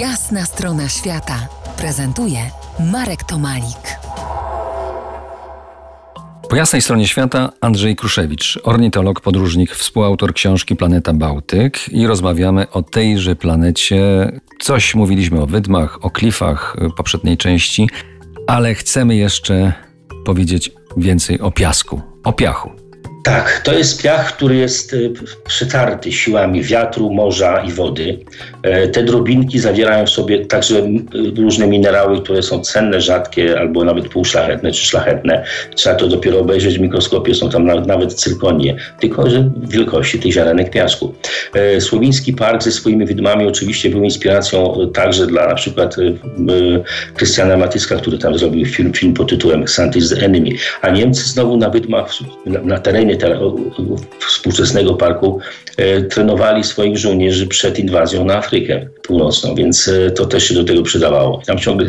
Jasna strona świata prezentuje Marek Tomalik. Po jasnej stronie świata Andrzej Kruszewicz, ornitolog, podróżnik, współautor książki Planeta Bałtyk i rozmawiamy o tejże planecie. Coś mówiliśmy o wydmach, o klifach poprzedniej części, ale chcemy jeszcze powiedzieć więcej o piasku, o piachu. Tak, to jest piach, który jest e, przytarty siłami wiatru, morza i wody. E, te drobinki zawierają w sobie także różne minerały, które są cenne, rzadkie albo nawet półszlachetne czy szlachetne. Trzeba to dopiero obejrzeć w mikroskopie, są tam nawet cyrkonie, tylko że wielkości tych ziarenek piasku. E, Słowiński Park ze swoimi wydmami oczywiście był inspiracją także dla na przykład Krystiana Matyska, który tam zrobił film, film pod tytułem Santis the Enemy. A Niemcy znowu na wydmach, na, na terenie współczesnego parku e, trenowali swoich żołnierzy przed inwazją na Afrykę Północną, więc e, to też się do tego przydawało. Tam ciągle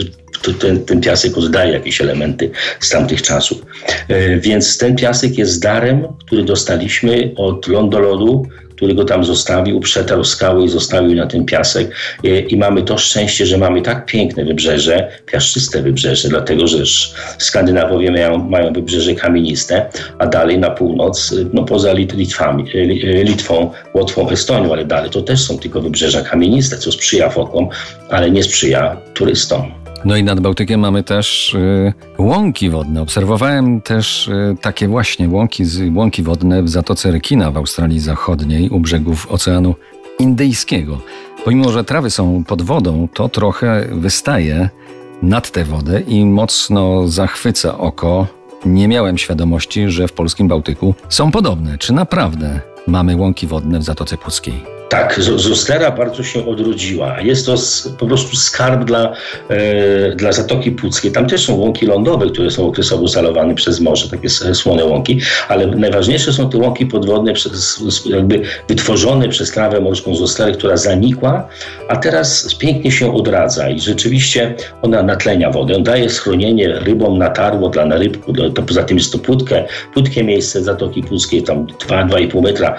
ten, ten piasek oddaje jakieś elementy z tamtych czasów. E, więc ten piasek jest darem, który dostaliśmy od lądolodu, który go tam zostawił, przetarł skały i zostawił na ten piasek. I mamy to szczęście, że mamy tak piękne wybrzeże, piaszczyste wybrzeże, dlatego że Skandynawowie mają, mają wybrzeże kamieniste, a dalej na północ, no poza Litwami, Litwą, Łotwą, Estonią, ale dalej to też są tylko wybrzeża kamieniste, co sprzyja fokom, ale nie sprzyja turystom. No i nad Bałtykiem mamy też y, łąki wodne. Obserwowałem też y, takie właśnie łąki, łąki wodne w Zatoce Rekina w Australii Zachodniej u brzegów Oceanu Indyjskiego. Pomimo, że trawy są pod wodą, to trochę wystaje nad tę wodę i mocno zachwyca oko. Nie miałem świadomości, że w polskim Bałtyku są podobne. Czy naprawdę mamy łąki wodne w Zatoce Puckiej? Tak, Zostera bardzo się odrodziła. Jest to po prostu skarb dla, e, dla Zatoki Puckiej. Tam też są łąki lądowe, które są okresowo salowane przez morze, takie słone łąki, ale najważniejsze są te łąki podwodne, przez, jakby wytworzone przez trawę morską Zosterę, która zanikła, a teraz pięknie się odradza i rzeczywiście ona natlenia wodę. Daje schronienie rybom na tarło dla narybku, poza tym jest to płótkie, płótkie miejsce Zatoki Puckiej, tam 2-2,5 metra,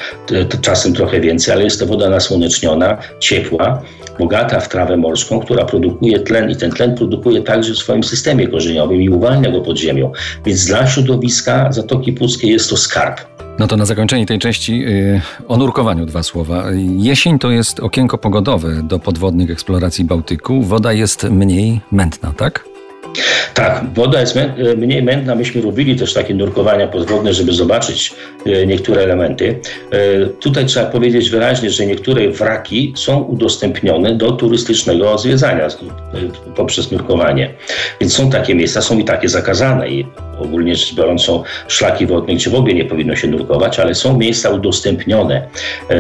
czasem trochę więcej, ale jest to woda woda nasłoneczniona, ciepła, bogata w trawę morską, która produkuje tlen i ten tlen produkuje także w swoim systemie korzeniowym i uwalnia go pod ziemią. Więc dla środowiska Zatoki Puckiej jest to skarb. No to na zakończenie tej części yy, o nurkowaniu dwa słowa. Jesień to jest okienko pogodowe do podwodnych eksploracji Bałtyku. Woda jest mniej mętna, tak? Tak, woda jest e, mniej mętna. Myśmy robili też takie nurkowania podwodne, żeby zobaczyć e, niektóre elementy. E, tutaj trzeba powiedzieć wyraźnie, że niektóre wraki są udostępnione do turystycznego zwiedzania poprzez nurkowanie. Więc są takie miejsca, są i takie zakazane i ogólnie rzecz biorąc są szlaki wodne, gdzie w ogóle nie powinno się nurkować, ale są miejsca udostępnione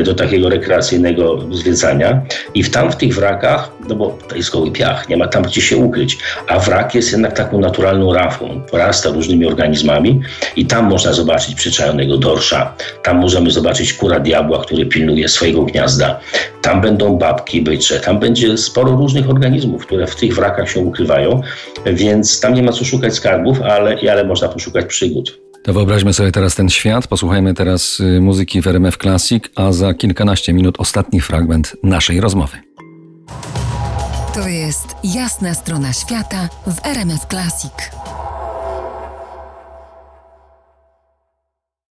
do takiego rekreacyjnego zwiedzania. I w tam w tych wrakach, no bo to jest goły piach, nie ma tam gdzie się ukryć, a wrak jest jednak taką naturalną rafą, porasta różnymi organizmami i tam można zobaczyć przyczajonego dorsza, tam możemy zobaczyć kura diabła, który pilnuje swojego gniazda, tam będą babki, bycze, tam będzie sporo różnych organizmów, które w tych wrakach się ukrywają, więc tam nie ma co szukać skarbów, ale, ale można poszukać przygód. To wyobraźmy sobie teraz ten świat, posłuchajmy teraz y, muzyki w RMF Classic, a za kilkanaście minut ostatni fragment naszej rozmowy. To jest jasna strona świata w RMS Classic.